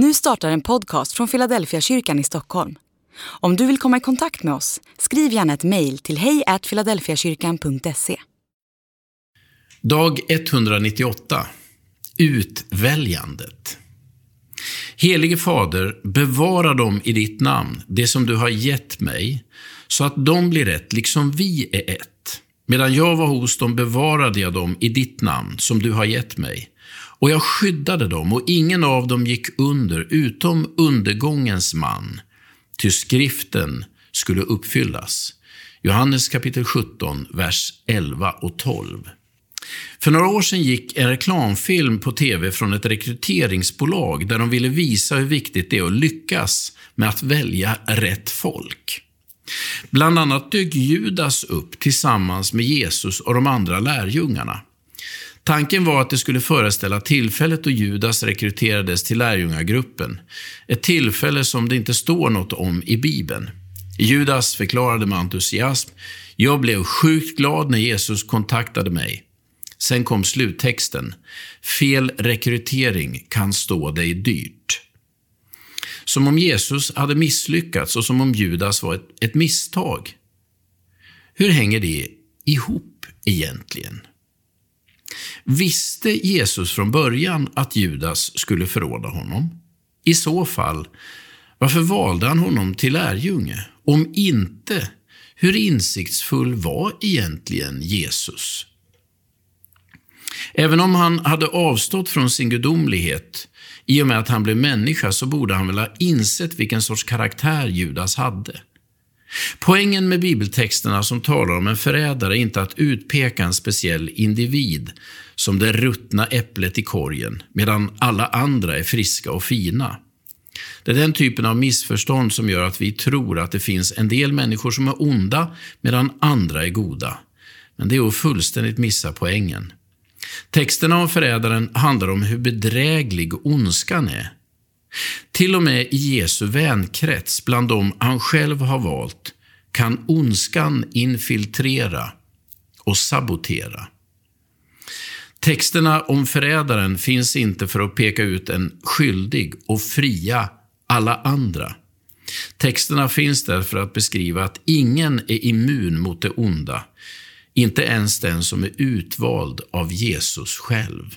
Nu startar en podcast från Philadelphia kyrkan i Stockholm. Om du vill komma i kontakt med oss, skriv gärna ett mejl till hejfiladelfiakyrkan.se. Dag 198 Utväljandet Helige Fader, bevara dem i ditt namn, det som du har gett mig, så att de blir ett, liksom vi är ett. Medan jag var hos dem bevarade jag dem i ditt namn, som du har gett mig. Och jag skyddade dem, och ingen av dem gick under, utom undergångens man, ty skriften skulle uppfyllas. Johannes kapitel 17, vers 11 och 12. För några år sedan gick en reklamfilm på TV från ett rekryteringsbolag där de ville visa hur viktigt det är att lyckas med att välja rätt folk. Bland annat dök Judas upp tillsammans med Jesus och de andra lärjungarna. Tanken var att det skulle föreställa tillfället då Judas rekryterades till lärjungagruppen. Ett tillfälle som det inte står något om i Bibeln. Judas förklarade med entusiasm, jag blev sjukt glad när Jesus kontaktade mig. Sen kom sluttexten. Fel rekrytering kan stå dig dyrt. Som om Jesus hade misslyckats och som om Judas var ett, ett misstag. Hur hänger det ihop egentligen? Visste Jesus från början att Judas skulle förråda honom? I så fall, varför valde han honom till lärjunge? Om inte, hur insiktsfull var egentligen Jesus? Även om han hade avstått från sin gudomlighet i och med att han blev människa så borde han väl ha insett vilken sorts karaktär Judas hade. Poängen med bibeltexterna som talar om en förrädare är inte att utpeka en speciell individ som det ruttna äpplet i korgen, medan alla andra är friska och fina. Det är den typen av missförstånd som gör att vi tror att det finns en del människor som är onda, medan andra är goda. Men det är att fullständigt missa poängen. Texterna om förrädaren handlar om hur bedräglig ondskan är. Till och med i Jesu vänkrets, bland dem han själv har valt, kan ondskan infiltrera och sabotera. Texterna om förrädaren finns inte för att peka ut en skyldig och fria alla andra. Texterna finns där för att beskriva att ingen är immun mot det onda, inte ens den som är utvald av Jesus själv.